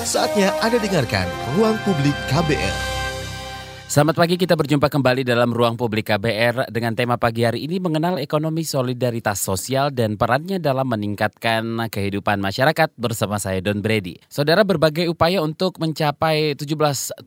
Saatnya Anda dengarkan Ruang Publik KBR. Selamat pagi, kita berjumpa kembali dalam ruang publik KBR dengan tema pagi hari ini mengenal ekonomi solidaritas sosial dan perannya dalam meningkatkan kehidupan masyarakat bersama saya Don Brady. Saudara berbagai upaya untuk mencapai 17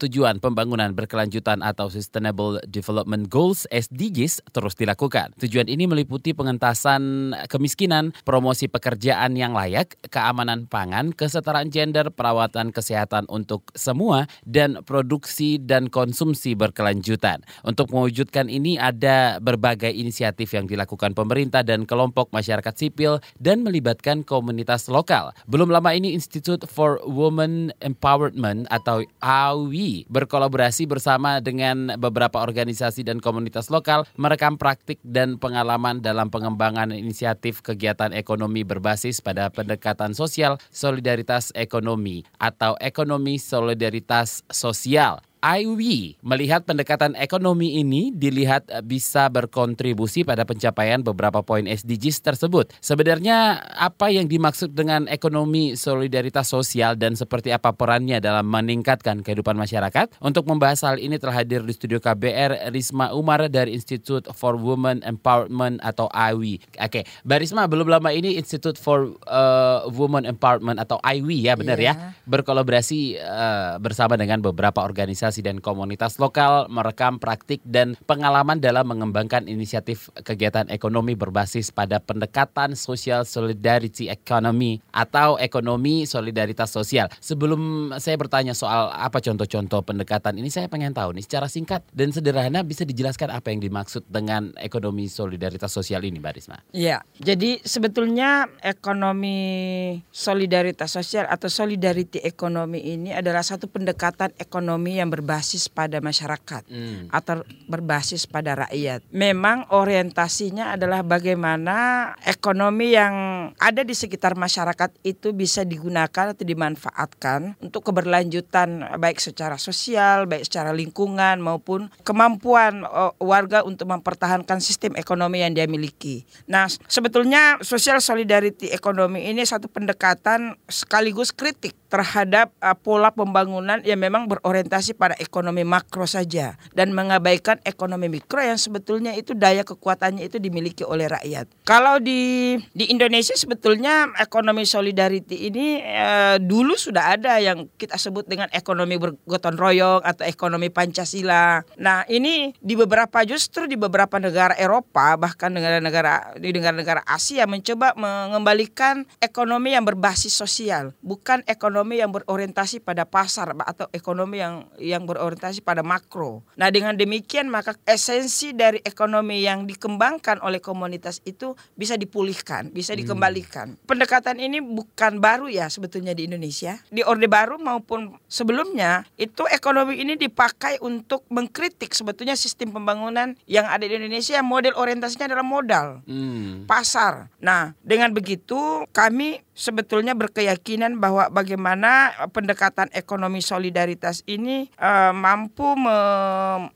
tujuan pembangunan berkelanjutan atau Sustainable Development Goals SDGs terus dilakukan. Tujuan ini meliputi pengentasan kemiskinan, promosi pekerjaan yang layak, keamanan pangan, kesetaraan gender, perawatan kesehatan untuk semua, dan produksi dan konsumsi berkelanjutan. Untuk mewujudkan ini ada berbagai inisiatif yang dilakukan pemerintah dan kelompok masyarakat sipil dan melibatkan komunitas lokal. Belum lama ini Institute for Women Empowerment atau AWI berkolaborasi bersama dengan beberapa organisasi dan komunitas lokal merekam praktik dan pengalaman dalam pengembangan inisiatif kegiatan ekonomi berbasis pada pendekatan sosial solidaritas ekonomi atau ekonomi solidaritas sosial IW melihat pendekatan ekonomi ini dilihat eh, bisa berkontribusi pada pencapaian beberapa poin SDGs tersebut. Sebenarnya apa yang dimaksud dengan ekonomi solidaritas sosial dan seperti apa perannya dalam meningkatkan kehidupan masyarakat? Untuk membahas hal ini telah hadir di studio KBR Risma Umar dari Institute for Women Empowerment atau IW. Oke, Mbak Risma belum lama ini Institute for uh, Women Empowerment atau IW ya benar yeah. ya berkolaborasi uh, bersama dengan beberapa organisasi organisasi dan komunitas lokal merekam praktik dan pengalaman dalam mengembangkan inisiatif kegiatan ekonomi berbasis pada pendekatan social solidarity economy atau ekonomi solidaritas sosial. Sebelum saya bertanya soal apa contoh-contoh pendekatan ini, saya pengen tahu nih secara singkat dan sederhana bisa dijelaskan apa yang dimaksud dengan ekonomi solidaritas sosial ini, Mbak? Iya, jadi sebetulnya ekonomi solidaritas sosial atau solidarity ekonomi ini adalah satu pendekatan ekonomi yang ber berbasis pada masyarakat hmm. atau berbasis pada rakyat. Memang orientasinya adalah bagaimana ekonomi yang ada di sekitar masyarakat itu bisa digunakan atau dimanfaatkan untuk keberlanjutan baik secara sosial, baik secara lingkungan maupun kemampuan warga untuk mempertahankan sistem ekonomi yang dia miliki. Nah, sebetulnya social solidarity ekonomi ini satu pendekatan sekaligus kritik terhadap uh, pola pembangunan yang memang berorientasi pada ekonomi makro saja dan mengabaikan ekonomi mikro yang sebetulnya itu daya kekuatannya itu dimiliki oleh rakyat. Kalau di di Indonesia sebetulnya ekonomi solidarity ini uh, dulu sudah ada yang kita sebut dengan ekonomi bergotong royong atau ekonomi Pancasila. Nah, ini di beberapa justru di beberapa negara Eropa bahkan negara-negara di negara-negara Asia mencoba mengembalikan ekonomi yang berbasis sosial, bukan ekonomi ekonomi yang berorientasi pada pasar atau ekonomi yang yang berorientasi pada makro. Nah, dengan demikian maka esensi dari ekonomi yang dikembangkan oleh komunitas itu bisa dipulihkan, bisa dikembalikan. Hmm. Pendekatan ini bukan baru ya sebetulnya di Indonesia. Di Orde Baru maupun sebelumnya itu ekonomi ini dipakai untuk mengkritik sebetulnya sistem pembangunan yang ada di Indonesia yang model orientasinya adalah modal, hmm. pasar. Nah, dengan begitu kami sebetulnya berkeyakinan bahwa bagaimana pendekatan ekonomi solidaritas ini uh, mampu me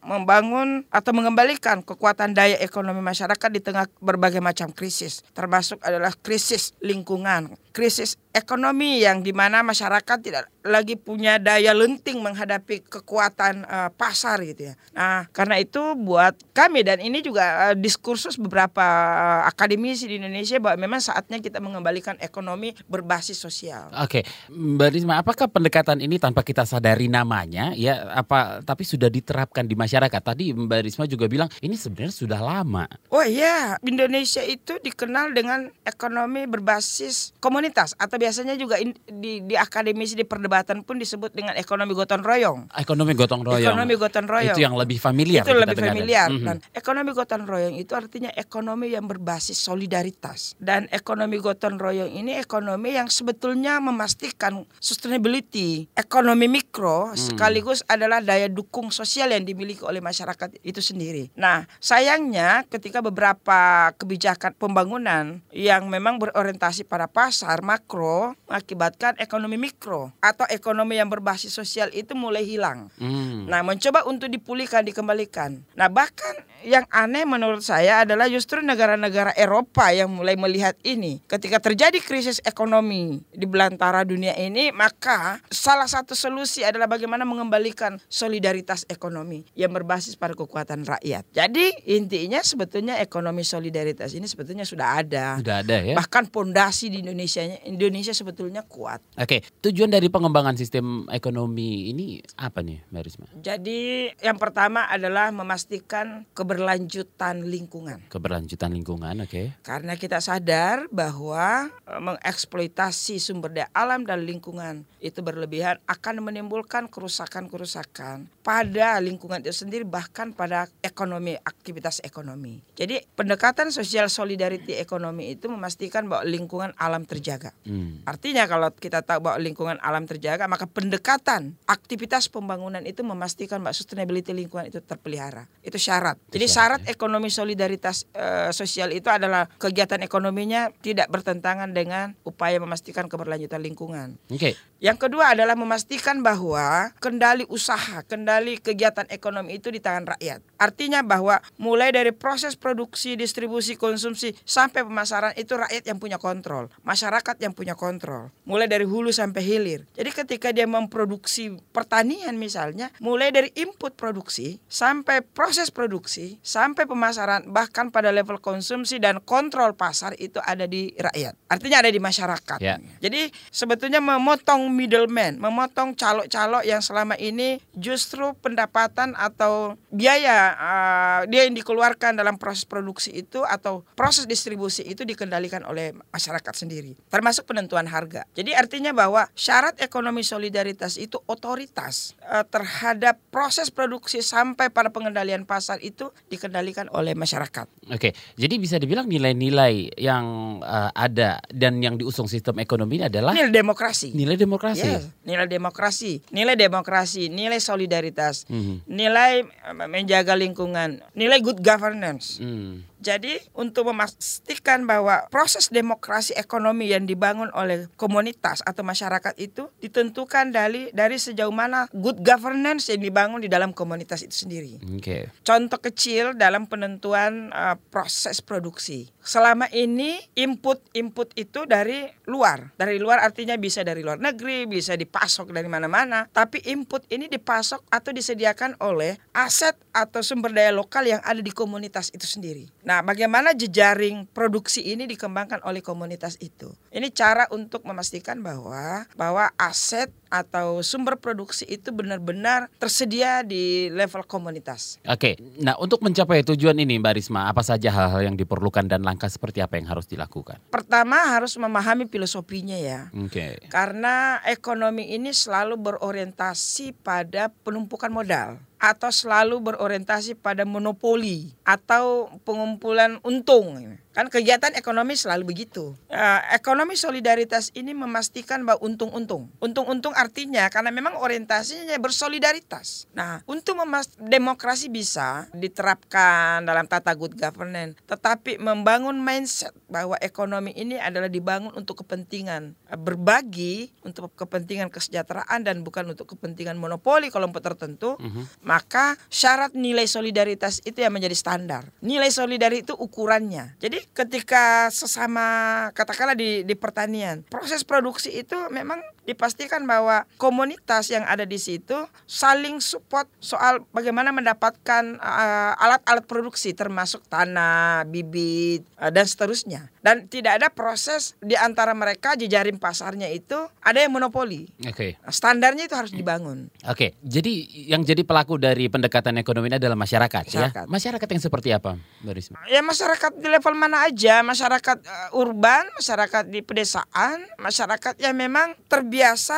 membangun atau mengembalikan kekuatan daya ekonomi masyarakat di tengah berbagai macam krisis, termasuk adalah krisis lingkungan, krisis ekonomi yang di mana masyarakat tidak lagi punya daya lenting menghadapi kekuatan uh, pasar gitu ya. Nah karena itu buat kami dan ini juga uh, diskursus beberapa uh, akademisi di Indonesia bahwa memang saatnya kita mengembalikan ekonomi berbasis sosial. Oke, Mbak Risma, apakah pendekatan ini tanpa kita sadari namanya ya apa tapi sudah diterapkan di masyarakat? Tadi Mbak Risma juga bilang ini sebenarnya sudah lama. Oh iya, Indonesia itu dikenal dengan ekonomi berbasis komunitas atau biasanya juga in, di, di akademisi di perdebatan pun disebut dengan ekonomi gotong royong. Ekonomi gotong royong. Ekonomi gotong royong. Itu yang lebih familiar. Itu lebih familiar. Mm -hmm. Dan ekonomi gotong royong itu artinya ekonomi yang berbasis solidaritas. Dan ekonomi gotong royong ini ekonomi yang sebetulnya memastikan sustainability ekonomi mikro hmm. sekaligus adalah daya dukung sosial yang dimiliki oleh masyarakat itu sendiri. Nah, sayangnya ketika beberapa kebijakan pembangunan yang memang berorientasi pada pasar makro makro mengakibatkan ekonomi mikro atau ekonomi yang berbasis sosial itu mulai hilang. Hmm. Nah, mencoba untuk dipulihkan, dikembalikan. Nah, bahkan yang aneh menurut saya adalah justru negara-negara Eropa yang mulai melihat ini. Ketika terjadi krisis ekonomi di belantara dunia ini, maka salah satu solusi adalah bagaimana mengembalikan solidaritas ekonomi yang berbasis pada kekuatan rakyat. Jadi, intinya sebetulnya ekonomi solidaritas ini sebetulnya sudah ada. Sudah ada ya. Bahkan pondasi di Indonesia Indonesia sebetulnya kuat. Oke, tujuan dari pengembangan sistem ekonomi ini apa nih, Mbak Risma? Jadi yang pertama adalah memastikan keberlanjutan lingkungan. Keberlanjutan lingkungan, oke. Karena kita sadar bahwa e, mengeksploitasi sumber daya alam dan lingkungan itu berlebihan akan menimbulkan kerusakan-kerusakan pada lingkungan itu sendiri bahkan pada ekonomi aktivitas ekonomi. Jadi pendekatan sosial solidarity ekonomi itu memastikan bahwa lingkungan alam terjaga. Hmm. Artinya kalau kita tahu bahwa lingkungan alam terjaga, maka pendekatan aktivitas pembangunan itu memastikan bahwa sustainability lingkungan itu terpelihara. Itu syarat. Jadi syarat ekonomi solidaritas eh, sosial itu adalah kegiatan ekonominya tidak bertentangan dengan upaya memastikan keberlanjutan lingkungan. Oke. Yang kedua adalah memastikan bahwa kendali usaha, kendali kegiatan ekonomi itu di tangan rakyat. Artinya bahwa mulai dari proses produksi, distribusi, konsumsi sampai pemasaran itu rakyat yang punya kontrol, masyarakat yang punya kontrol. Mulai dari hulu sampai hilir. Jadi ketika dia memproduksi pertanian misalnya, mulai dari input produksi sampai proses produksi sampai pemasaran bahkan pada level konsumsi dan kontrol pasar itu ada di rakyat. Artinya ada di masyarakat. Ya. Jadi sebetulnya memotong middleman, memotong calok-calok yang selama ini justru pendapatan atau biaya uh, dia yang dikeluarkan dalam proses produksi itu atau proses distribusi itu dikendalikan oleh masyarakat sendiri, termasuk penentuan harga. Jadi artinya bahwa syarat ekonomi solidaritas itu otoritas uh, terhadap proses produksi sampai pada pengendalian pasar itu dikendalikan oleh masyarakat. Oke, jadi bisa dibilang nilai-nilai yang uh, ada dan yang diusung sistem ekonomi ini adalah Nilai demokrasi. nilai demokrasi. Yes, nilai demokrasi, nilai demokrasi, nilai solidaritas, Mhm. nilai eh, menjaga lingkungan, nilai good governance. Hmm. Jadi untuk memastikan bahwa proses demokrasi ekonomi yang dibangun oleh komunitas atau masyarakat itu ditentukan dari dari sejauh mana good governance yang dibangun di dalam komunitas itu sendiri. Oke. Contoh kecil dalam penentuan uh, proses produksi. Selama ini input-input itu dari luar. Dari luar artinya bisa dari luar negeri, bisa dipasok dari mana-mana. Tapi input ini dipasok atau disediakan oleh aset atau sumber daya lokal yang ada di komunitas itu sendiri. Nah, bagaimana jejaring produksi ini dikembangkan oleh komunitas itu? Ini cara untuk memastikan bahwa bahwa aset atau sumber produksi itu benar-benar tersedia di level komunitas. Oke, nah untuk mencapai tujuan ini Mbak Risma, apa saja hal-hal yang diperlukan dan langkah seperti apa yang harus dilakukan? Pertama harus memahami filosofinya ya. Oke. Karena ekonomi ini selalu berorientasi pada penumpukan modal atau selalu berorientasi pada monopoli atau pengumpulan untung. Kan kegiatan ekonomi selalu begitu. Eh, ekonomi solidaritas ini memastikan bahwa untung-untung. Untung-untung artinya karena memang orientasinya bersolidaritas. Nah, untuk memas demokrasi bisa diterapkan dalam tata good governance, tetapi membangun mindset bahwa ekonomi ini adalah dibangun untuk kepentingan eh, berbagi, untuk kepentingan kesejahteraan dan bukan untuk kepentingan monopoli kelompok tertentu maka syarat nilai solidaritas itu yang menjadi standar. Nilai solidaritas itu ukurannya. Jadi ketika sesama katakanlah di di pertanian, proses produksi itu memang dipastikan bahwa komunitas yang ada di situ saling support soal bagaimana mendapatkan uh, alat-alat produksi termasuk tanah, bibit uh, dan seterusnya. Dan tidak ada proses di antara mereka jejaring pasarnya itu ada yang monopoli. Oke. Nah, Standarnya itu harus dibangun. Oke, jadi yang jadi pelaku dari pendekatan ekonomi ini adalah masyarakat, Masyarakat. ya. Masyarakat yang seperti apa, Mbak Risma? Ya masyarakat di level mana aja, masyarakat eh, urban, masyarakat di pedesaan, masyarakat yang memang terbiasa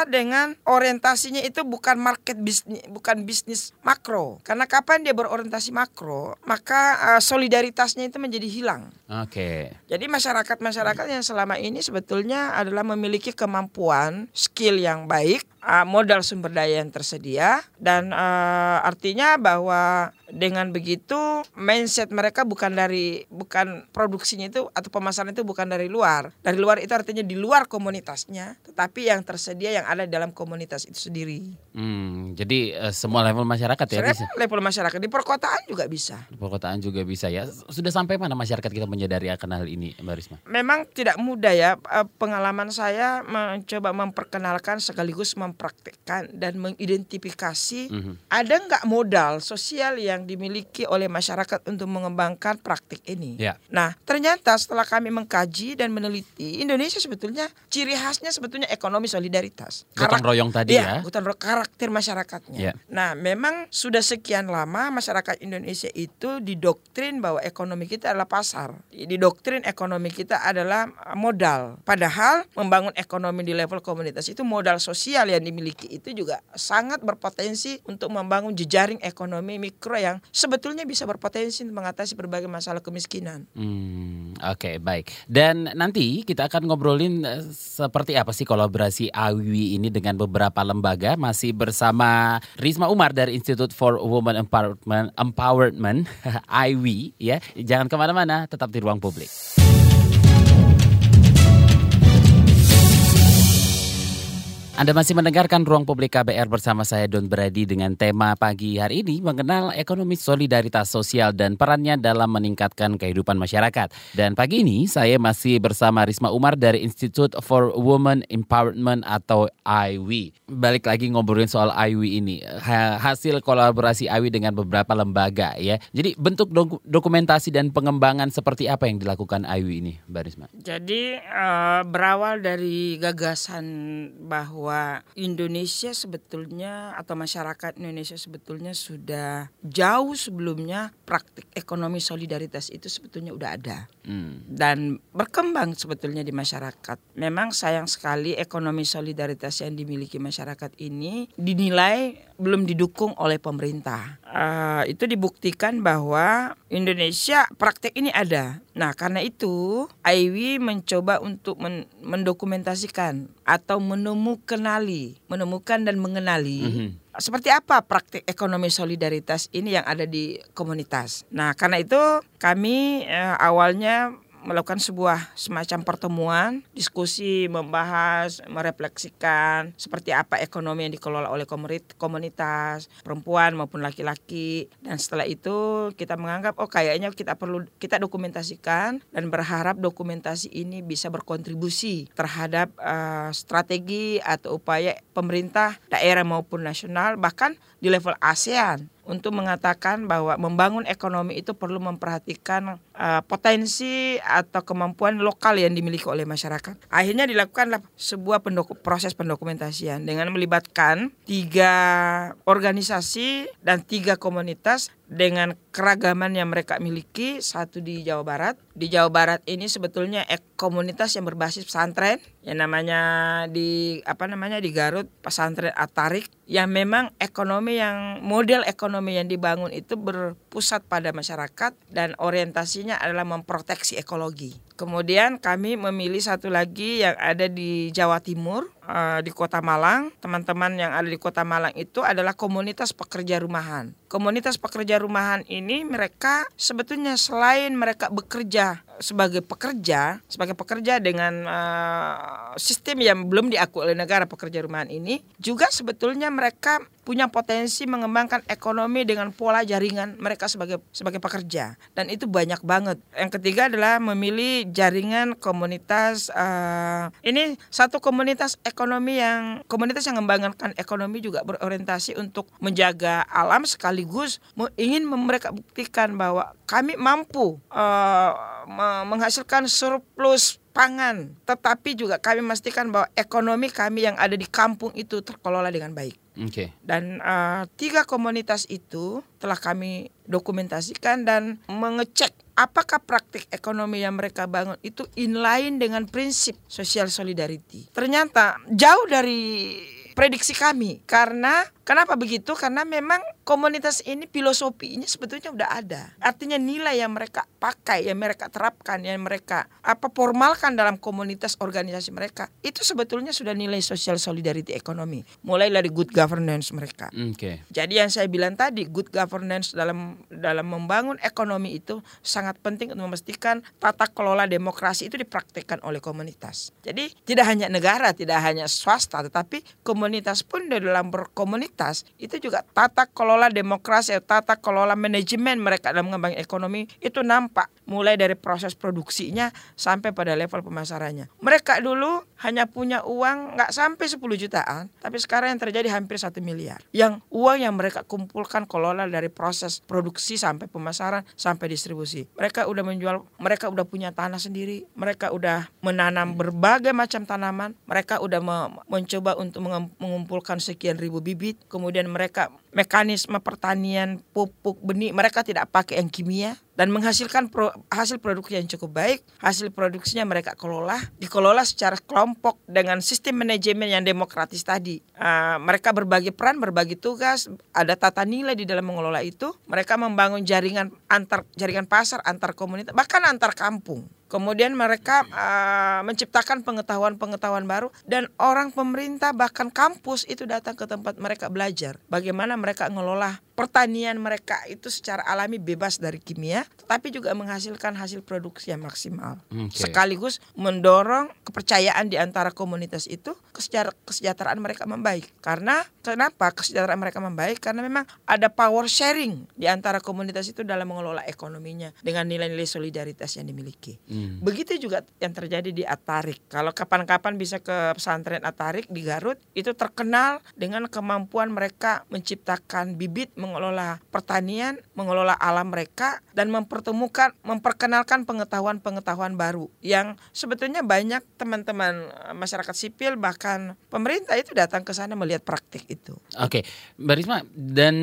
dengan orientasinya itu bukan market bisnis, bukan bisnis makro. Karena kapan dia berorientasi makro, maka eh, solidaritasnya itu menjadi hilang. Oke. Jadi masyarakat-masyarakat yang selama ini sebetulnya adalah memiliki kemampuan, skill yang baik, uh, modal sumber daya yang tersedia dan uh, artinya bahwa dengan begitu mindset mereka bukan dari bukan produksinya itu atau pemasaran itu bukan dari luar. Dari luar itu artinya di luar komunitasnya, tetapi yang tersedia yang ada dalam komunitas itu sendiri. Hmm, jadi uh, semua level masyarakat ya. Semua level masyarakat di perkotaan juga bisa. Di perkotaan juga bisa ya. Sudah sampai mana masyarakat kita menyadari akan hal ini, Mbak Risma? Memang tidak mudah ya. Eh, pengalaman saya mencoba memperkenalkan sekaligus mempraktekkan dan mengidentifikasi mm -hmm. ada nggak modal sosial yang dimiliki oleh masyarakat untuk mengembangkan praktik ini. Yeah. Nah, ternyata setelah kami mengkaji dan meneliti, Indonesia sebetulnya ciri khasnya sebetulnya ekonomi solidaritas. Gotong royong tadi ya. ya. Gotong royong karakter masyarakatnya. Yeah. Nah, memang sudah sekian lama masyarakat Indonesia itu didoktrin bahwa ekonomi kita adalah pasar. Didoktrin ekonomi kita adalah modal. Padahal membangun ekonomi di level komunitas itu modal sosial yang dimiliki itu juga sangat berpotensi untuk membangun jejaring ekonomi mikro yang sebetulnya bisa berpotensi mengatasi berbagai masalah kemiskinan. Hmm, Oke okay, baik. Dan nanti kita akan ngobrolin uh, seperti apa sih kolaborasi AWI ini dengan beberapa lembaga. Masih bersama Risma Umar dari Institute for Women Empowerment, Empowerment IWI ya. Jangan ke mana-mana, tetap di ruang publik. Anda masih mendengarkan Ruang Publik KBR bersama saya Don Brady dengan tema pagi hari ini mengenal ekonomi solidaritas sosial dan perannya dalam meningkatkan kehidupan masyarakat. Dan pagi ini saya masih bersama Risma Umar dari Institute for Women Empowerment atau IWI. Balik lagi ngobrolin soal IWI ini. Hasil kolaborasi IWI dengan beberapa lembaga ya. Jadi bentuk dokumentasi dan pengembangan seperti apa yang dilakukan IWI ini, Mbak Risma? Jadi uh, berawal dari gagasan bahwa bahwa Indonesia sebetulnya atau masyarakat Indonesia sebetulnya sudah jauh sebelumnya praktik ekonomi solidaritas itu sebetulnya udah ada hmm. dan berkembang sebetulnya di masyarakat. Memang sayang sekali ekonomi solidaritas yang dimiliki masyarakat ini dinilai belum didukung oleh pemerintah. Uh, itu dibuktikan bahwa Indonesia praktek ini ada. Nah, karena itu IW mencoba untuk men mendokumentasikan atau menemukan menemukan dan mengenali mm -hmm. seperti apa praktik ekonomi solidaritas ini yang ada di komunitas. Nah, karena itu kami eh, awalnya melakukan sebuah semacam pertemuan, diskusi, membahas, merefleksikan seperti apa ekonomi yang dikelola oleh komunitas perempuan maupun laki-laki. Dan setelah itu kita menganggap oh kayaknya kita perlu kita dokumentasikan dan berharap dokumentasi ini bisa berkontribusi terhadap uh, strategi atau upaya pemerintah daerah maupun nasional bahkan di level ASEAN untuk mengatakan bahwa membangun ekonomi itu perlu memperhatikan uh, potensi atau kemampuan lokal yang dimiliki oleh masyarakat. Akhirnya dilakukanlah sebuah pendoku, proses pendokumentasian dengan melibatkan tiga organisasi dan tiga komunitas dengan keragaman yang mereka miliki satu di Jawa Barat di Jawa Barat ini sebetulnya komunitas yang berbasis pesantren yang namanya di apa namanya di Garut pesantren Atarik yang memang ekonomi yang model ekonomi yang dibangun itu berpusat pada masyarakat dan orientasinya adalah memproteksi ekologi Kemudian kami memilih satu lagi yang ada di Jawa Timur, uh, di Kota Malang. Teman-teman yang ada di Kota Malang itu adalah komunitas pekerja rumahan. Komunitas pekerja rumahan ini mereka sebetulnya selain mereka bekerja sebagai pekerja, sebagai pekerja dengan uh, sistem yang belum diakui oleh negara pekerja rumahan ini, juga sebetulnya mereka punya potensi mengembangkan ekonomi dengan pola jaringan mereka sebagai sebagai pekerja dan itu banyak banget. Yang ketiga adalah memilih jaringan komunitas uh, ini satu komunitas ekonomi yang komunitas yang mengembangkan ekonomi juga berorientasi untuk menjaga alam sekaligus ingin mereka buktikan bahwa kami mampu uh, menghasilkan surplus pangan, tetapi juga kami memastikan bahwa ekonomi kami yang ada di kampung itu terkelola dengan baik. Okay. Dan uh, tiga komunitas itu telah kami dokumentasikan dan mengecek apakah praktik ekonomi yang mereka bangun itu inline dengan prinsip social solidarity. Ternyata jauh dari prediksi kami karena kenapa begitu? Karena memang komunitas ini filosofinya sebetulnya udah ada. Artinya nilai yang mereka pakai, yang mereka terapkan, yang mereka apa formalkan dalam komunitas organisasi mereka itu sebetulnya sudah nilai social solidarity ekonomi. Mulai dari good governance mereka. Oke. Jadi yang saya bilang tadi good governance dalam dalam membangun ekonomi itu sangat penting untuk memastikan tata kelola demokrasi itu dipraktekkan oleh komunitas. Jadi tidak hanya negara, tidak hanya swasta, tetapi komunitas pun di dalam berkomunitas itu juga tata kelola demokrasi, tata kelola manajemen mereka dalam mengembangkan ekonomi itu nampak mulai dari proses produksinya sampai pada level pemasarannya. Mereka dulu hanya punya uang nggak sampai 10 jutaan, tapi sekarang yang terjadi hampir satu miliar. Yang uang yang mereka kumpulkan kelola dari proses produksi sampai pemasaran sampai distribusi. Mereka udah menjual, mereka udah punya tanah sendiri, mereka udah menanam berbagai macam tanaman, mereka udah me- mencoba untuk mengumpulkan sekian ribu bibit, kemudian mereka mekanisme pertanian pupuk benih mereka tidak pakai yang kimia dan menghasilkan pro- hasil produksi yang cukup baik. Hasil produksinya mereka kelola, dikelola secara kelompok dengan sistem manajemen yang demokratis tadi. Ah, mereka berbagi peran, berbagi tugas, ada tata nilai di dalam mengelola itu. Mereka membangun jaringan antar jaringan pasar, antar komunitas, bahkan antar kampung. Kemudian mereka uh, menciptakan pengetahuan-pengetahuan baru dan orang pemerintah bahkan kampus itu datang ke tempat mereka belajar bagaimana mereka ngelola pertanian mereka itu secara alami bebas dari kimia, tapi juga menghasilkan hasil produksi yang maksimal. Oke. Sekaligus mendorong kepercayaan di antara komunitas itu kesejahteraan mereka membaik. Karena kenapa kesejahteraan mereka membaik? Karena memang ada power sharing di antara komunitas itu dalam mengelola ekonominya dengan nilai-nilai solidaritas yang dimiliki. Hmm. Begitu juga yang terjadi di Atarik. Kalau kapan-kapan bisa ke pesantren Atarik di Garut, itu terkenal dengan kemampuan mereka menciptakan bibit, mengelola pertanian, mengelola alam mereka, dan mempertemukan, memperkenalkan pengetahuan-pengetahuan baru yang sebetulnya banyak teman-teman eh, masyarakat sipil bahkan pemerintah itu datang ke sana melihat praktik itu. Oke, Mbak Risma dan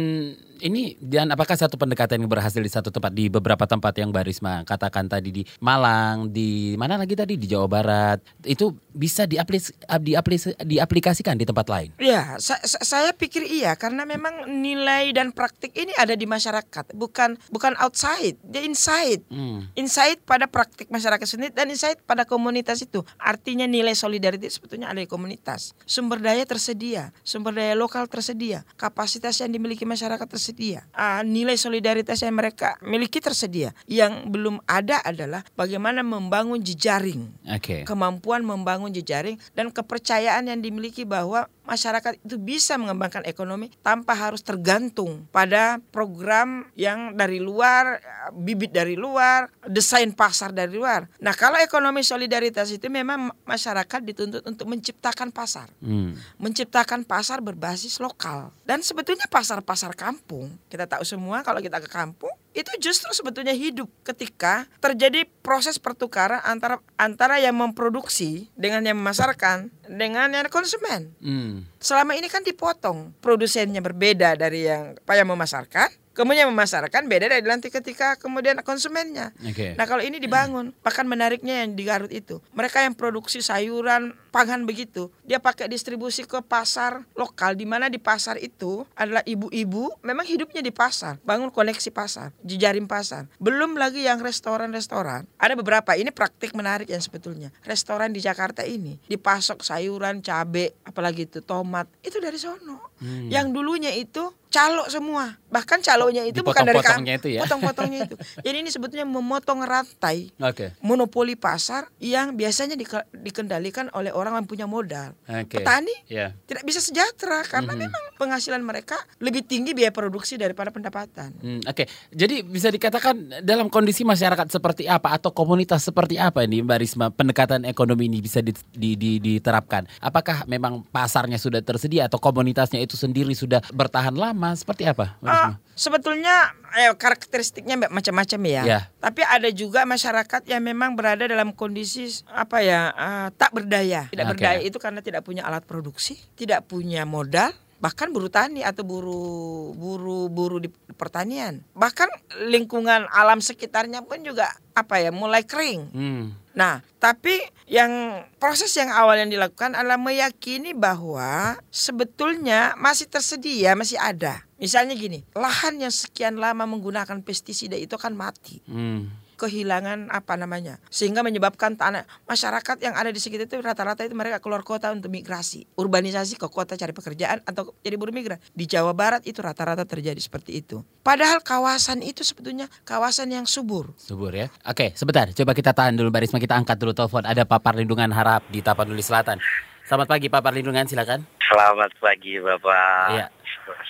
ini dan apakah satu pendekatan yang berhasil di satu tempat di beberapa tempat yang Mbak Risma katakan tadi di Malang, di mana lagi tadi di Jawa Barat itu bisa diaplis, diaplis, diaplikasikan di tempat lain? Ya, sa- sa- saya pikir iya karena memang nilai dan praktik ini ada di masyarakat, bukan bukan outside, dia inside. Hmm. Insight pada praktik masyarakat sendiri dan insight pada komunitas itu. Artinya nilai solidaritas sebetulnya ada di komunitas. Sumber daya tersedia, sumber daya lokal tersedia, kapasitas yang dimiliki masyarakat tersedia, Ah, nilai solidaritas yang mereka miliki tersedia. Yang belum ada adalah bagaimana membangun jejaring Oke. kemampuan membangun jejaring dan kepercayaan yang dimiliki bahwa masyarakat itu bisa mengembangkan ekonomi tanpa harus tergantung pada program yang dari luar, bibit dari luar, desain pasar dari luar. Nah, kalau ekonomi solidaritas itu memang masyarakat dituntut untuk menciptakan pasar Hmm. menciptakan pasar berbasis lokal dan sebetulnya pasar-pasar kampung kita tahu semua kalau kita ke kampung itu justru sebetulnya hidup ketika terjadi proses pertukaran antara antara yang memproduksi dengan yang memasarkan dengan yang konsumen Hmm. selama ini kan dipotong produsennya berbeda dari yang apa yang memasarkan kemudian yang memasarkan beda dari nanti ketika kemudian konsumennya Oke. Nah kalau ini dibangun, bahkan menariknya yang di Garut itu, mereka yang produksi sayuran, pangan begitu, dia pakai distribusi ke pasar lokal, di mana di pasar itu adalah ibu-ibu, memang hidupnya di pasar, bangun koneksi pasar, jejaring pasar. Belum lagi yang restoran-restoran, ada beberapa ini praktik menarik yang sebetulnya. Restoran di Jakarta ini dipasok sayuran, cabai, apalagi itu tomat, itu dari sono. Hmm. Yang dulunya itu calo semua, bahkan calonya itu bukan dari itu ya? potong-potongnya itu. Jadi ini sebetulnya memotong rantai Oke. monopoli pasar yang biasanya dike- dikendalikan oleh orang yang punya modal. Oke. Petani Ya. tidak bisa sejahtera karena Mhm. memang penghasilan mereka lebih tinggi biaya produksi daripada pendapatan. Hmm, Oke, jadi bisa dikatakan dalam kondisi masyarakat seperti apa atau komunitas seperti apa ini Mbak Risma pendekatan ekonomi ini bisa di- di- di- diterapkan? Apakah memang pasarnya sudah tersedia atau komunitasnya itu sendiri sudah bertahan lama? Seperti apa? Mbak Risma? Ah, sebetulnya eh, karakteristiknya macam-macam ya. Ya. Tapi ada juga masyarakat yang memang berada dalam kondisi apa ya ah, tak berdaya. Tidak Oke. berdaya itu karena tidak punya alat produksi, tidak punya modal, bahkan buruh tani atau buruh buruh buruh di pertanian. Bahkan lingkungan alam sekitarnya pun juga apa ya mulai kering. Hmm. Nah, tapi yang proses yang awal yang dilakukan adalah meyakini bahwa sebetulnya masih tersedia, masih ada. Misalnya gini, lahan yang sekian lama menggunakan pestisida itu kan mati. Hmm kehilangan apa namanya sehingga menyebabkan tanah masyarakat yang ada di sekitar itu rata-rata itu mereka keluar kota untuk migrasi. Urbanisasi ke kota cari pekerjaan atau jadi buruh migran. Di Jawa Barat itu rata-rata terjadi seperti itu. Padahal kawasan itu sebetulnya kawasan yang subur. Subur ya. Oke sebentar. Coba kita tahan dulu Barisma kita angkat dulu telepon. Ada Pak Parlindungan Harap di Tapanuli Selatan. Selamat pagi Pak Parlindungan silakan. Selamat pagi Bapak. Iya.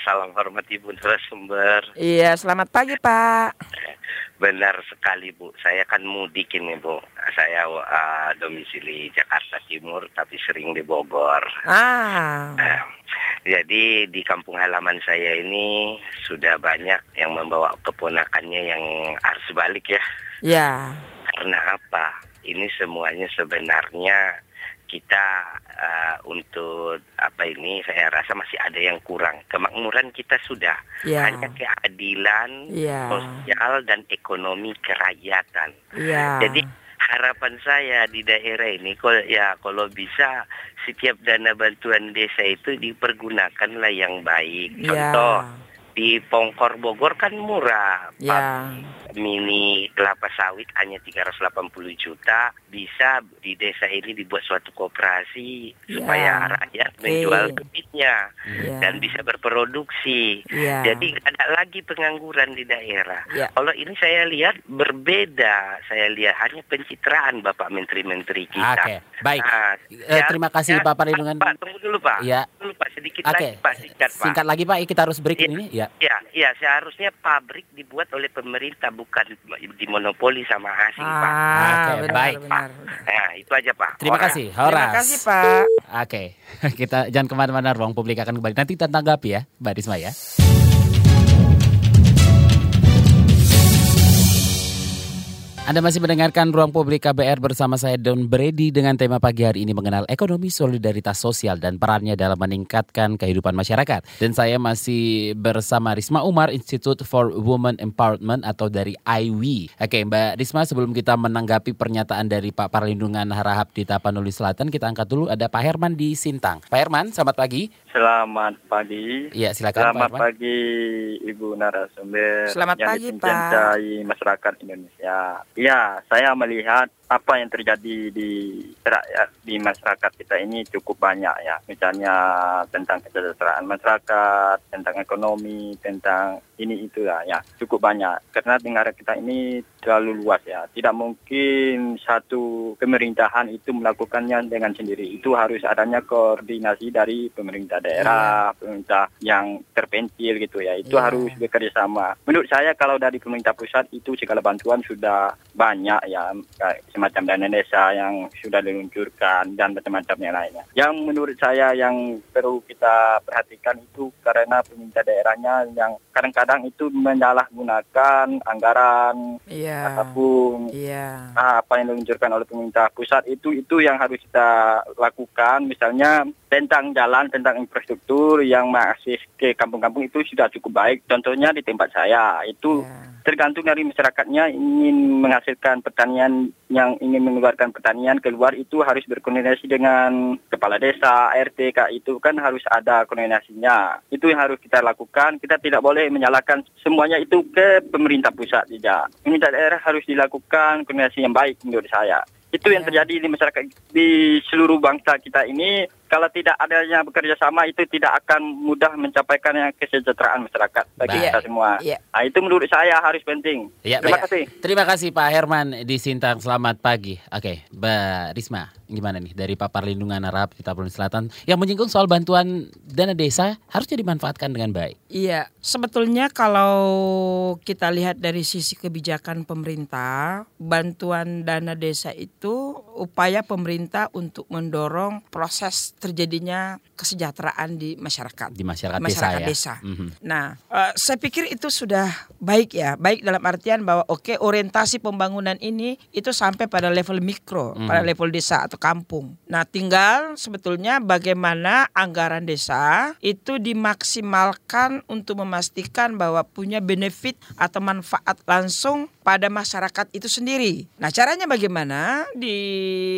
Salam hormat Ibu narasumber. iya selamat pagi Pak Benar sekali Bu, saya kan mudik ini Bu. Saya uh, domisili Jakarta Timur tapi sering di Bogor. ah Eh, jadi di kampung halaman saya ini sudah banyak yang membawa keponakannya yang harus balik ya. ya Karena apa? Ini semuanya sebenarnya kita uh, untuk apa ini saya rasa masih ada yang kurang. Kemakmuran kita sudah ya hanya keadilan ya sosial dan ekonomi kerakyatan. ya Jadi harapan saya di daerah ini kalau ya kalau bisa setiap dana bantuan desa itu dipergunakanlah yang baik. Contoh ya di Pongkor Bogor kan murah. ya Mini kelapa sawit hanya 380 juta. Bisa di desa ini dibuat suatu koperasi Ya. supaya rakyat menjual bibitnya ya dan bisa berproduksi. ya Jadi ada lagi pengangguran di daerah. Ya. Kalau ini saya lihat berbeda. Saya lihat hanya pencitraan Bapak Menteri-Menteri kita. Oke baik Nah, Eh, terima kasih, Pak Parlindungan. Pak, tunggu dulu Pak. Ya. Tunggu Pak sedikit Oke lagi Pak, singkat Pak. singkat lagi Pak kita harus break Iya. ini ya Ya, ya seharusnya pabrik dibuat oleh pemerintah bukan dimonopoli sama asing Pak. ah Oke, benar, baik, benar, benar. Nah, itu aja Pak. Terima Orang. kasih terima Horas kasih Pak Oke, kita jangan ke mana-mana, ruang publik akan kembali. Nanti kita tanggapi ya, Mbak Risma ya. Anda masih mendengarkan Ruang Publik KBR bersama saya Don Brady dengan tema pagi hari ini mengenal ekonomi solidaritas sosial dan perannya dalam meningkatkan kehidupan masyarakat. Dan saya masih bersama Risma Umar Institute for Women Empowerment atau dari IWI. Oke Mbak Risma sebelum kita menanggapi pernyataan dari Pak Parlindungan Harahap di Tapanuli Selatan, kita angkat dulu ada Pak Herman di Sintang. Pak Herman, selamat pagi. Selamat pagi. Iya silakan Selamat Pak pagi Ibu narasumber Selamat yang pagi, Pak. dicintai masyarakat Indonesia. Ya, saya melihat apa yang terjadi di rakyat di masyarakat kita ini cukup banyak ya. Misalnya tentang kesejahteraan masyarakat, tentang ekonomi, tentang ini itu ya, ya cukup banyak. Karena negara kita ini terlalu luas ya. Tidak mungkin satu pemerintahan itu melakukannya dengan sendiri. Itu harus adanya koordinasi dari pemerintah daerah, pemerintah yang terpencil gitu ya. Itu Iya. harus bekerja sama. Menurut saya kalau dari pemerintah pusat itu segala bantuan sudah banyak ya, kayak semacam dana desa yang sudah diluncurkan dan macam-macam yang lainnya. Yang menurut saya yang perlu kita perhatikan itu karena pemerintah daerahnya yang kadang-kadang itu menyalahgunakan anggaran Iya. ataupun Iya. Ah, apa yang diluncurkan oleh pemerintah pusat itu itu yang harus kita lakukan misalnya tentang jalan tentang infrastruktur yang masih ke kampung-kampung itu sudah cukup baik. Contohnya di tempat saya itu Iya. tergantung dari masyarakatnya ingin menghasilkan pertanian yang ingin mengeluarkan pertanian keluar itu harus berkoordinasi dengan kepala desa RT kak itu kan harus ada koordinasinya. Itu yang harus kita lakukan. Kita tidak boleh menyalahkan semuanya itu ke pemerintah pusat tidak pemerintah daerah harus dilakukan koordinasi yang baik menurut saya. Itu yang Ya. terjadi di masyarakat di seluruh bangsa kita ini kalau tidak adanya bekerja sama itu tidak akan mudah mencapaikan yang kesejahteraan masyarakat bagi Baik. kita semua. Iya. Nah, itu menurut saya harus penting. Ya, Terima baik. kasih. Terima kasih Pak Herman di Sintang. Selamat pagi. Oke, Mbak Risma, gimana nih dari Pak Perlindungan Arab di Tapanuli Selatan yang menyinggung soal bantuan dana desa harusnya dimanfaatkan dengan baik. Iya, sebetulnya kalau kita lihat dari sisi kebijakan pemerintah, bantuan dana desa itu upaya pemerintah untuk mendorong proses terjadinya kesejahteraan di masyarakat. Di masyarakat, masyarakat desa ya. desa. Mhm. Nah, eh, saya pikir itu sudah baik ya, baik dalam artian bahwa oke orientasi pembangunan ini itu sampai pada level mikro, pada level desa atau kampung. Nah, tinggal sebetulnya bagaimana anggaran desa itu dimaksimalkan untuk memastikan bahwa punya benefit atau manfaat langsung pada masyarakat itu sendiri. Nah, caranya bagaimana di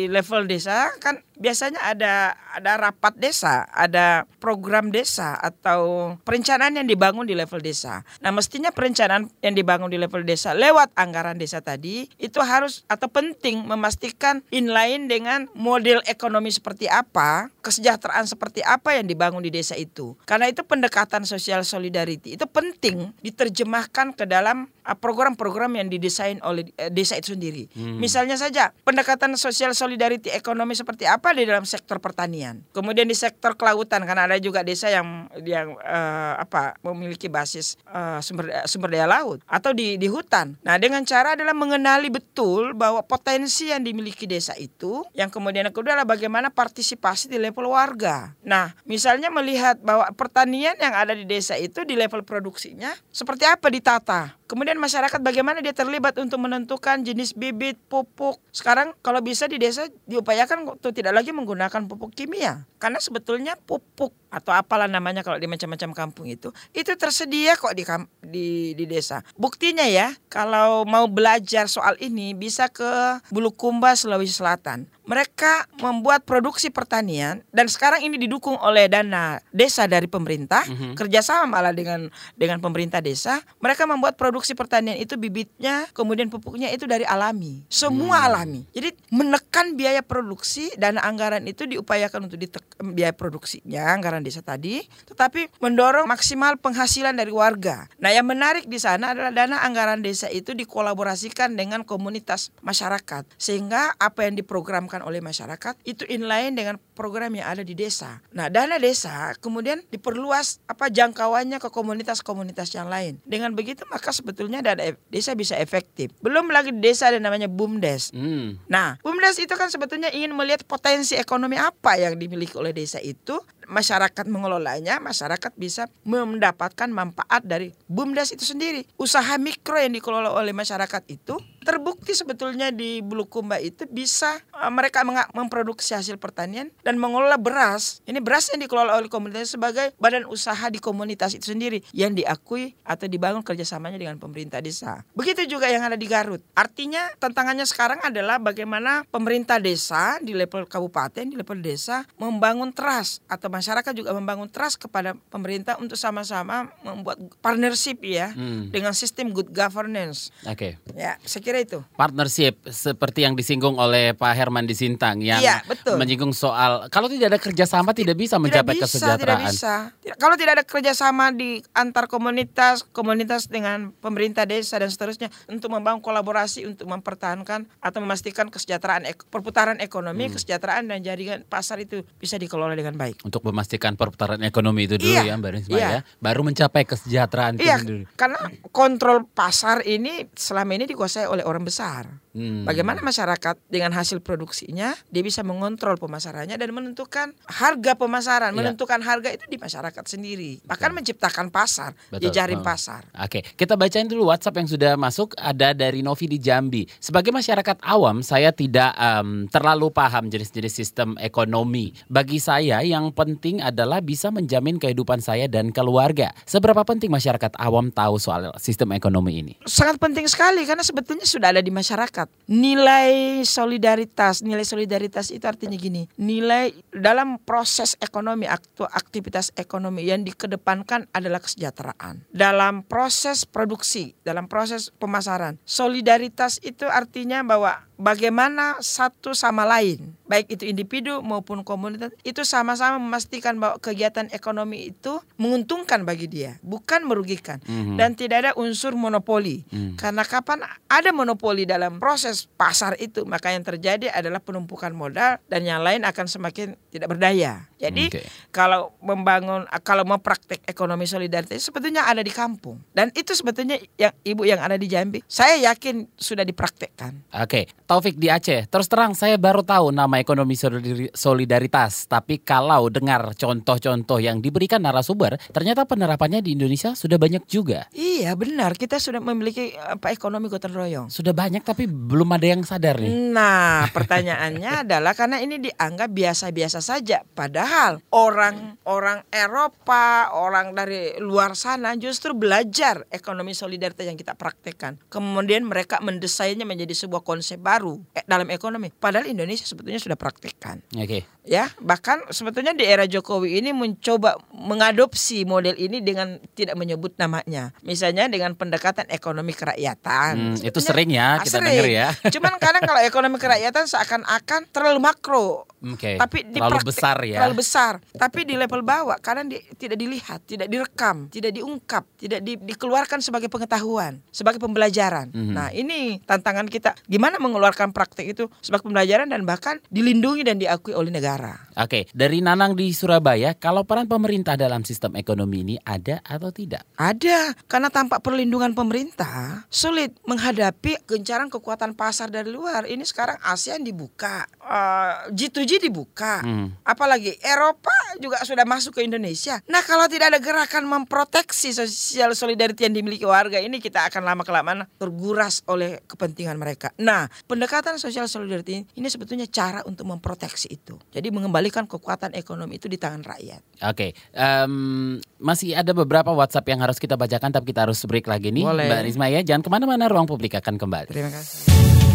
level desa kan biasanya ada ada rapat desa, ada program desa atau perencanaan yang dibangun di level desa. Nah, mestinya perencanaan yang dibangun di level desa lewat anggaran desa tadi itu harus atau penting memastikan inline dengan model ekonomi seperti apa, kesejahteraan seperti apa yang dibangun di desa itu. Karena itu pendekatan sosial solidarity itu penting diterjemahkan ke dalam program-program yang didesain oleh uh, desa itu sendiri. Misalnya saja pendekatan sosial solidarity ekonomi seperti apa di dalam sektor pertanian. Kemudian di sektor kelautan karena ada juga desa yang yang uh, apa memiliki basis uh, sumber sumber daya laut atau di di hutan. Nah, dengan cara adalah mengenali betul bahwa potensi yang dimiliki desa itu yang kemudian yang kedua adalah bagaimana partisipasi di level warga. Nah, misalnya melihat bahwa pertanian yang ada di desa itu di level produksinya seperti apa ditata. Kemudian masyarakat bagaimana dia terlibat untuk menentukan jenis bibit, pupuk. Sekarang kalau bisa di desa diupayakan untuk tidak lagi menggunakan pupuk kimia. Karena sebetulnya pupuk atau apalah namanya kalau di macam-macam kampung itu itu tersedia kok di di di desa. Buktinya ya, kalau mau belajar soal ini bisa ke Bulukumba Sulawesi Selatan. Mereka membuat produksi pertanian dan sekarang ini didukung oleh dana desa dari pemerintah, kerjasama malah dengan dengan pemerintah desa. Mereka membuat produksi pertanian itu bibitnya, kemudian pupuknya itu dari alami, semua alami. Jadi menekan biaya produksi, dana anggaran itu diupayakan untuk ditekan biaya produksinya, anggaran desa tadi, tetapi mendorong maksimal penghasilan dari warga. Nah, yang menarik di sana adalah dana anggaran desa itu dikolaborasikan dengan komunitas masyarakat, sehingga apa yang diprogramkan oleh masyarakat itu inline dengan program yang ada di desa. Nah, dana desa kemudian diperluas apa jangkauannya ke komunitas-komunitas yang lain. Dengan begitu maka sebetulnya dana desa bisa efektif. Belum lagi di desa ada namanya BUMDes. Hmm. Nah, BUMDes itu kan sebetulnya ingin melihat potensi ekonomi apa yang dimiliki oleh desa itu. Masyarakat mengelolanya, masyarakat bisa mendapatkan manfaat dari BUMDes itu sendiri. Usaha mikro yang dikelola oleh masyarakat itu terbukti sebetulnya di Bulukumba itu bisa uh, mereka memproduksi hasil pertanian dan mengelola beras. Ini beras yang dikelola oleh komunitas sebagai badan usaha di komunitas itu sendiri yang diakui atau dibangun kerjasamanya dengan pemerintah desa. Begitu juga yang ada di Garut. Artinya tantangannya sekarang adalah bagaimana pemerintah desa di level kabupaten, di level desa membangun trust atau masyarakat juga membangun trust kepada pemerintah untuk sama-sama membuat partnership ya Hmm. dengan sistem good governance. Oke. Ya, saya kira itu. Partnership seperti yang disinggung oleh Pak Herman di Sintang yang Iya, betul. menyinggung soal kalau tidak ada kerjasama tidak bisa mencapai tidak bisa, kesejahteraan. Tidak bisa. Kalau tidak ada kerjasama di antar komunitas, komunitas dengan pemerintah desa dan seterusnya untuk membangun kolaborasi untuk mempertahankan atau memastikan kesejahteraan perputaran ekonomi, Hmm. kesejahteraan dan jaringan pasar itu bisa dikelola dengan baik. Untuk memastikan perputaran ekonomi itu dulu Iya, ya Mbak Risma iya. ya. Baru mencapai kesejahteraan itu Iya, dulu. karena kontrol pasar ini selama ini dikuasai oleh orang besar. Hmm. Bagaimana masyarakat dengan hasil produksinya dia bisa mengontrol pemasarannya dan menentukan harga pemasaran, Iya. menentukan harga itu di masyarakat sendiri. Bahkan menciptakan pasar, Betul. jejaring Oh. pasar. Oke, kita bacain dulu WhatsApp yang sudah masuk. Ada dari Novi di Jambi. Sebagai masyarakat awam, saya tidak em, terlalu paham jenis-jenis sistem ekonomi. Bagi saya, yang penting adalah bisa menjamin kehidupan saya dan keluarga. Seberapa penting masyarakat awam tahu soal sistem ekonomi ini? Sangat penting sekali karena sebetulnya sudah ada di masyarakat. Nilai solidaritas, nilai solidaritas itu artinya gini, nilai dalam proses ekonomi atau aktivitas ekonomi yang dikedepankan adalah kesejahteraan. Dalam proses produksi, dalam proses pemasaran, solidaritas itu artinya bahwa bagaimana satu sama lain, baik itu individu maupun komunitas, itu sama-sama memastikan bahwa kegiatan ekonomi itu menguntungkan bagi dia, bukan merugikan. Mhm. Dan tidak ada unsur monopoli. Hmm. Karena kapan ada monopoli dalam proses pasar itu, maka yang terjadi adalah penumpukan modal dan yang lain akan semakin tidak berdaya. Jadi Oke. kalau membangun kalau mau praktek ekonomi solidaritas sebetulnya ada di kampung. Dan itu sebetulnya yang ibu yang ada di Jambi, saya yakin sudah dipraktekkan. Oke, Taufik di Aceh. Terus terang saya baru tahu nama ekonomi solidari- solidaritas. Tapi kalau dengar contoh-contoh yang diberikan narasumber, ternyata penerapannya di Indonesia sudah banyak juga. Iya benar, kita sudah memiliki apa ekonomi gotong royong. Sudah banyak tapi belum ada yang sadar nih. Nah, pertanyaannya adalah karena ini dianggap biasa-biasa saja, padahal orang-orang Eropa, orang dari luar sana justru belajar ekonomi solidaritas yang kita praktekkan. Kemudian mereka mendesainnya menjadi sebuah konsep baru eh, dalam ekonomi. Padahal Indonesia sebetulnya sudah praktekkan. Oke. Ya, bahkan sebetulnya di era Jokowi ini mencoba mengadopsi model ini dengan tidak menyebut namanya. Misalnya dengan pendekatan ekonomi kerakyatan. Hmm, itu sering ya Ah, kita sering. denger ya. Cuman kadang kalau ekonomi kerakyatan seakan-akan terlalu makro. Oke. Tapi di terlalu besar ya. Terlalu besar. Tapi di level bawah kadang di- tidak dilihat, tidak direkam, tidak diungkap, tidak di- dikeluarkan sebagai pengetahuan, sebagai pembelajaran. Mhm. Nah, ini tantangan kita. Gimana mengeluarkan praktek itu sebagai pembelajaran dan bahkan dilindungi dan diakui oleh negara. Oke, dari Nanang di Surabaya, kalau peran pemerintah dalam sistem ekonomi ini ada atau tidak? Ada, karena tanpa perlindungan pemerintah sulit menghadapi gencaran kekuatan pasar dari luar. Ini sekarang ASEAN dibuka, eh, G2G dibuka, Hmm. apalagi Eropa juga sudah masuk ke Indonesia. Nah kalau tidak ada gerakan memproteksi sosial solidarity yang dimiliki warga ini kita akan lama kelamaan terguras oleh kepentingan mereka. Nah pendekatan sosial solidarity ini sebetulnya cara untuk memproteksi itu. Jadi mengembalikan kekuatan ekonomi itu di tangan rakyat. Oke, em, masih ada beberapa WhatsApp yang harus kita bacakan, tapi kita harus break lagi nih, Boleh. Mbak Risma ya. Jangan ke mana-mana, ruang publik akan kembali. Terima kasih.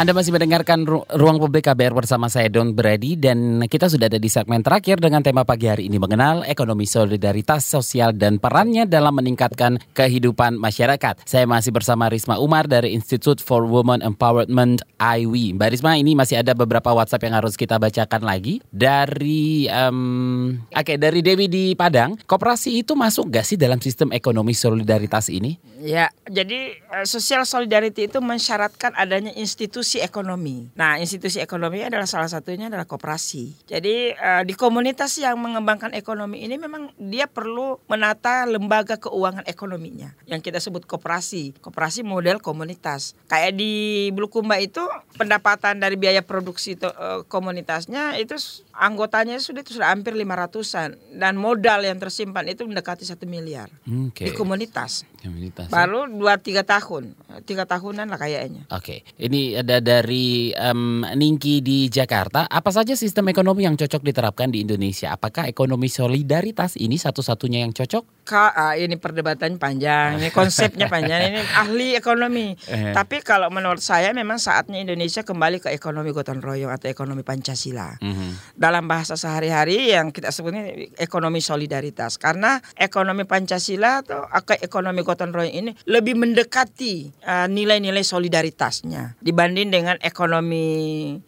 Anda masih mendengarkan Ru- Ruang Publik KBR bersama saya Don Brady dan kita sudah ada di segmen terakhir dengan tema pagi hari ini mengenal ekonomi solidaritas sosial dan perannya dalam meningkatkan kehidupan masyarakat. Saya masih bersama Risma Umar dari Institute for Women Empowerment IW. Mbak Risma ini masih ada beberapa WhatsApp yang harus kita bacakan lagi dari em, oke dari Dewi di Padang. Koperasi itu masuk gak sih dalam sistem ekonomi solidaritas ini? Ya, jadi eh, social solidarity itu mensyaratkan adanya institusi ekonomi. Nah, institusi ekonomi adalah salah satunya adalah koperasi. Jadi eh, di komunitas yang mengembangkan ekonomi ini memang dia perlu menata lembaga keuangan ekonominya yang kita sebut koperasi. Koperasi model komunitas. Kayak di Bulukumba itu pendapatan dari biaya produksi to- eh, komunitasnya itu anggotanya sudah itu sudah hampir 500-an dan modal yang tersimpan itu mendekati satu miliar Oke. di komunitas. Komunitas. Baru 2-3 tahun, tiga tahunan lah kayaknya. Oke, ini ada dari em, Ningki di Jakarta. Apa saja sistem ekonomi yang cocok diterapkan di Indonesia? Apakah ekonomi solidaritas ini satu-satunya yang cocok? Kak, ah, ini perdebatan panjang, ini konsepnya panjang, ini ahli ekonomi. Eh. Tapi kalau menurut saya memang saatnya Indonesia kembali ke ekonomi gotong royong atau ekonomi Pancasila. Mhm. Dalam bahasa sehari-hari yang kita sebutnya ekonomi solidaritas. Karena ekonomi Pancasila atau ekonomi gotong royong ini lebih mendekati uh, nilai-nilai solidaritasnya dibanding dengan ekonomi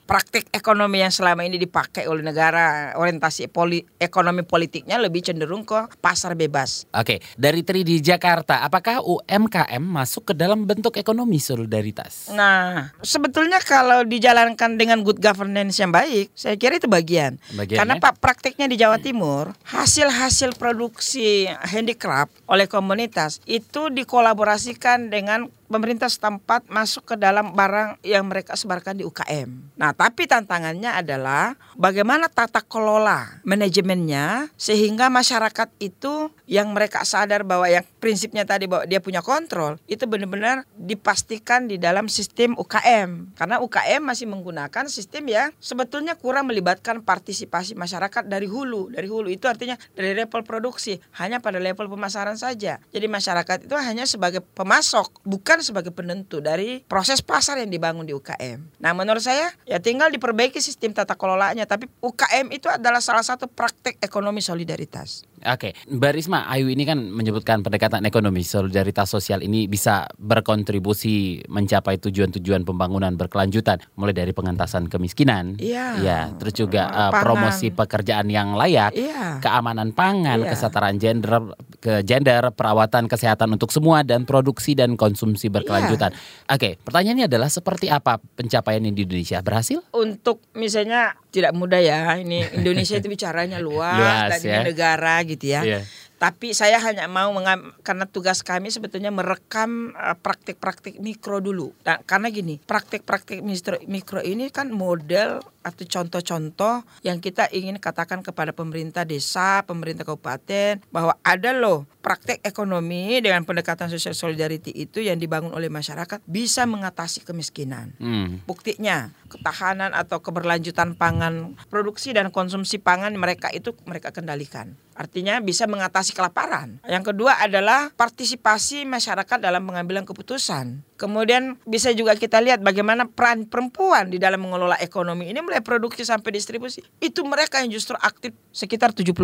praktik ekonomi yang selama ini dipakai oleh negara orientasi poli, ekonomi politiknya lebih cenderung ke pasar bebas. Oke, dari Tri di Jakarta, apakah UMKM masuk ke dalam bentuk ekonomi solidaritas? Nah, sebetulnya kalau dijalankan dengan good governance yang baik, saya kira itu bagian. Bagian, Karena ya? Pak praktiknya di Jawa Timur, hasil-hasil produksi handicraft oleh komunitas itu dikolaborasikan dengan pemerintah setempat masuk ke dalam barang yang mereka sebarkan di UKM. Nah, tapi tantangannya adalah bagaimana tata kelola manajemennya sehingga masyarakat itu yang mereka sadar bahwa yang prinsipnya tadi bahwa dia punya kontrol itu benar-benar dipastikan di dalam sistem UKM. Karena UKM masih menggunakan sistem yang sebetulnya kurang melibatkan partisipasi masyarakat dari hulu. Dari hulu itu artinya dari level produksi, hanya pada level pemasaran saja. Jadi masyarakat itu hanya sebagai pemasok, bukan sebagai penentu dari proses pasar yang dibangun di UKM. Nah, menurut saya ya tinggal diperbaiki sistem tata kelolanya, tapi UKM itu adalah salah satu praktek ekonomi solidaritas. Oke, Mbak Risma, Ayu ini kan menyebutkan pendekatan ekonomi solidaritas sosial ini bisa berkontribusi mencapai tujuan-tujuan pembangunan berkelanjutan, mulai dari pengentasan kemiskinan, Iya. ya, terus juga Uh, uh, promosi pekerjaan yang layak, Iya. keamanan pangan, Iya. kesetaraan gender, ke gender, perawatan kesehatan untuk semua dan produksi dan konsumsi berkelanjutan. Iya. Oke, pertanyaannya adalah seperti apa pencapaian ini di Indonesia? Berhasil? untuk misalnya tidak mudah ya ini Indonesia itu bicaranya luas, Luas, dan ya. negara gitu ya. Iya. Tapi saya hanya mau mengam, karena tugas kami sebetulnya merekam uh, praktik-praktik mikro dulu. Dan karena gini, praktik-praktik mikro, mikro ini kan model atau contoh-contoh yang kita ingin katakan kepada pemerintah desa, pemerintah kabupaten bahwa ada loh praktek ekonomi dengan pendekatan social solidarity itu yang dibangun oleh masyarakat bisa mengatasi kemiskinan. Hmm. Buktinya ketahanan atau keberlanjutan pangan, produksi dan konsumsi pangan mereka itu mereka kendalikan. Artinya bisa mengatasi kelaparan. Yang kedua adalah partisipasi masyarakat dalam pengambilan keputusan. Kemudian bisa juga kita lihat bagaimana peran perempuan di dalam mengelola ekonomi ini mulai produksi sampai distribusi. Itu mereka yang justru aktif sekitar 70%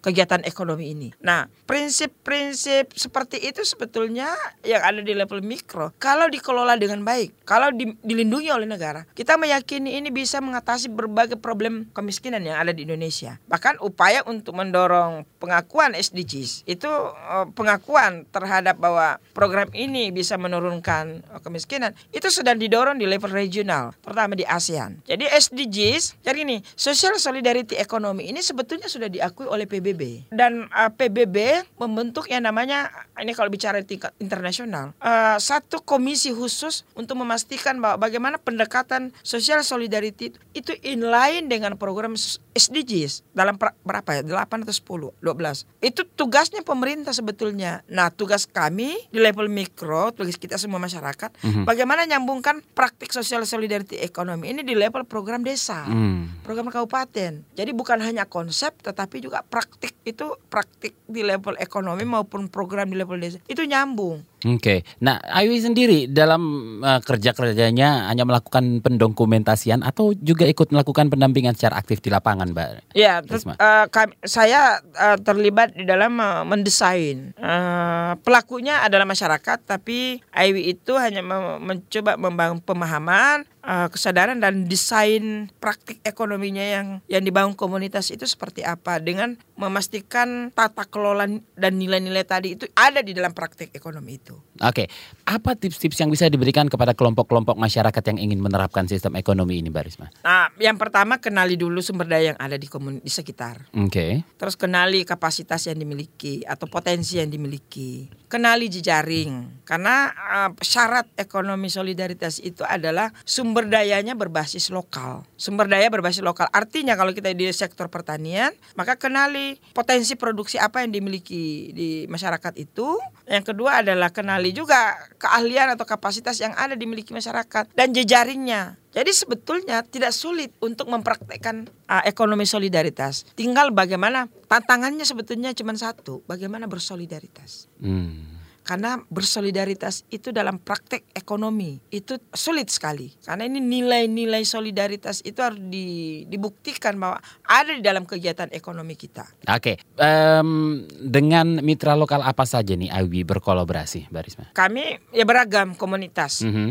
kegiatan ekonomi ini. Nah, prinsip-prinsip seperti itu sebetulnya yang ada di level mikro kalau dikelola dengan baik, kalau di, dilindungi oleh negara, kita meyakini ini bisa mengatasi berbagai problem kemiskinan yang ada di Indonesia. Bahkan upaya untuk mendorong pengakuan SDGs itu eh, pengakuan terhadap bahwa program ini bisa menurunkan kemiskinan itu sedang didorong di level regional, terutama di ASEAN. Jadi SDGs, jadi ini Social Solidarity Economy ini sebetulnya sudah diakui oleh PBB dan uh, PBB membentuk yang namanya ini kalau bicara tingkat internasional uh, satu komisi khusus untuk memastikan bahwa bagaimana pendekatan Social Solidarity itu inline dengan program SDGs dalam berapa ya? 8 atau 10 12 itu tugasnya pemerintah sebetulnya. Nah tugas kami di level mikro tugas kita semua masyarakat mm-hmm. bagaimana nyambungkan praktik sosial solidarity ekonomi ini di level program desa mm. program kabupaten jadi bukan hanya konsep tetapi juga praktik itu praktik di level ekonomi maupun program di level desa itu nyambung Oke, okay. nah Ayu sendiri dalam uh, kerja kerjanya hanya melakukan pendokumentasian atau juga ikut melakukan pendampingan secara aktif di lapangan, Mbak? Ya, uh, kami, saya uh, terlibat di dalam uh, mendesain. Uh, pelakunya adalah masyarakat, tapi Ayu itu hanya mencoba membangun pemahaman, uh, kesadaran dan desain praktik ekonominya yang yang dibangun komunitas itu seperti apa dengan memastikan tata kelola dan nilai-nilai tadi itu ada di dalam praktik ekonomi itu. Oke, apa tips-tips yang bisa diberikan kepada kelompok-kelompok masyarakat yang ingin menerapkan sistem ekonomi ini, Mbak Risma? Nah, yang pertama kenali dulu sumber daya yang ada di komunitas di sekitar. Oke. Okay. Terus kenali kapasitas yang dimiliki atau potensi yang dimiliki. Kenali jejaring karena uh, syarat ekonomi solidaritas itu adalah sumber sumber dayanya berbasis lokal. Sumber daya berbasis lokal. Artinya kalau kita di sektor pertanian, maka kenali potensi produksi apa yang dimiliki di masyarakat itu. Yang kedua adalah kenali juga keahlian atau kapasitas yang ada dimiliki masyarakat dan jejaringnya. Jadi sebetulnya tidak sulit untuk mempraktekkan uh, ekonomi solidaritas. Tinggal bagaimana tantangannya sebetulnya cuma satu, bagaimana bersolidaritas. Hmm. Karena bersolidaritas itu dalam praktek ekonomi itu sulit sekali. Karena ini nilai-nilai solidaritas itu harus di, dibuktikan bahwa ada di dalam kegiatan ekonomi kita. Oke, um, dengan mitra lokal apa saja nih Awi berkolaborasi, Barisma? Kami ya beragam komunitas. Mm -hmm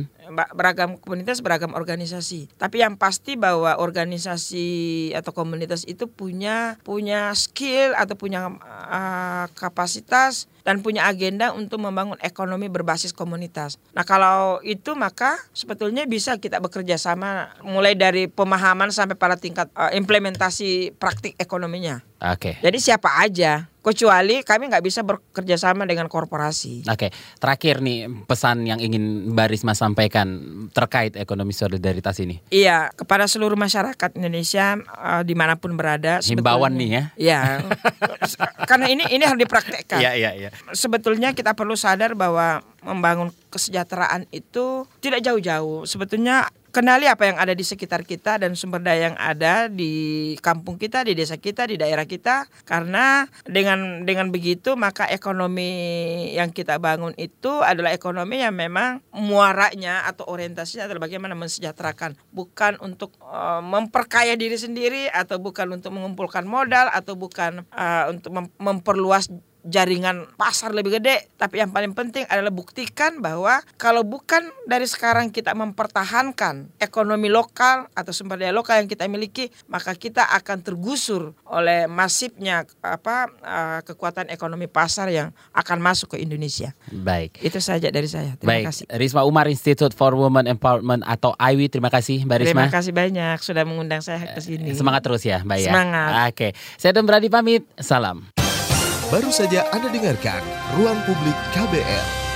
beragam komunitas, beragam organisasi. Tapi yang pasti bahwa organisasi atau komunitas itu punya punya skill atau punya uh, kapasitas dan punya agenda untuk membangun ekonomi berbasis komunitas. Nah, kalau itu maka sebetulnya bisa kita bekerja sama mulai dari pemahaman sampai pada tingkat uh, implementasi praktik ekonominya. Oke. Okay. Jadi siapa aja kecuali kami nggak bisa bekerja sama dengan korporasi. Oke, terakhir nih pesan yang ingin Mbak Risma sampaikan terkait ekonomi solidaritas ini. Iya, kepada seluruh masyarakat Indonesia uh, di mana pun berada. Himbauan nih ya. Iya, karena ini ini harus dipraktekkan. Iya iya iya. Sebetulnya kita perlu sadar bahwa membangun kesejahteraan itu tidak jauh-jauh. Sebetulnya kenali apa yang ada di sekitar kita dan sumber daya yang ada di kampung kita, di desa kita, di daerah kita. Karena dengan dengan begitu maka ekonomi yang kita bangun itu adalah ekonomi yang memang muaranya atau orientasinya adalah bagaimana mensejahterakan, bukan untuk uh, memperkaya diri sendiri atau bukan untuk mengumpulkan modal atau bukan uh, untuk mem memperluas jaringan pasar lebih gede, tapi yang paling penting adalah buktikan bahwa kalau bukan dari sekarang kita mempertahankan ekonomi lokal atau sumber daya lokal yang kita miliki, maka kita akan tergusur oleh masifnya apa uh, kekuatan ekonomi pasar yang akan masuk ke Indonesia. Baik. Itu saja dari saya. Terima Baik. kasih. Risma Umar Institute for Women Empowerment atau IWI. Terima kasih Mbak Risma. Terima kasih banyak sudah mengundang saya ke sini. Semangat terus ya, Mbak ya. Semangat. Oke. Saya Don Brady pamit. Salam. Baru saja Anda dengarkan Ruang Publik KBR.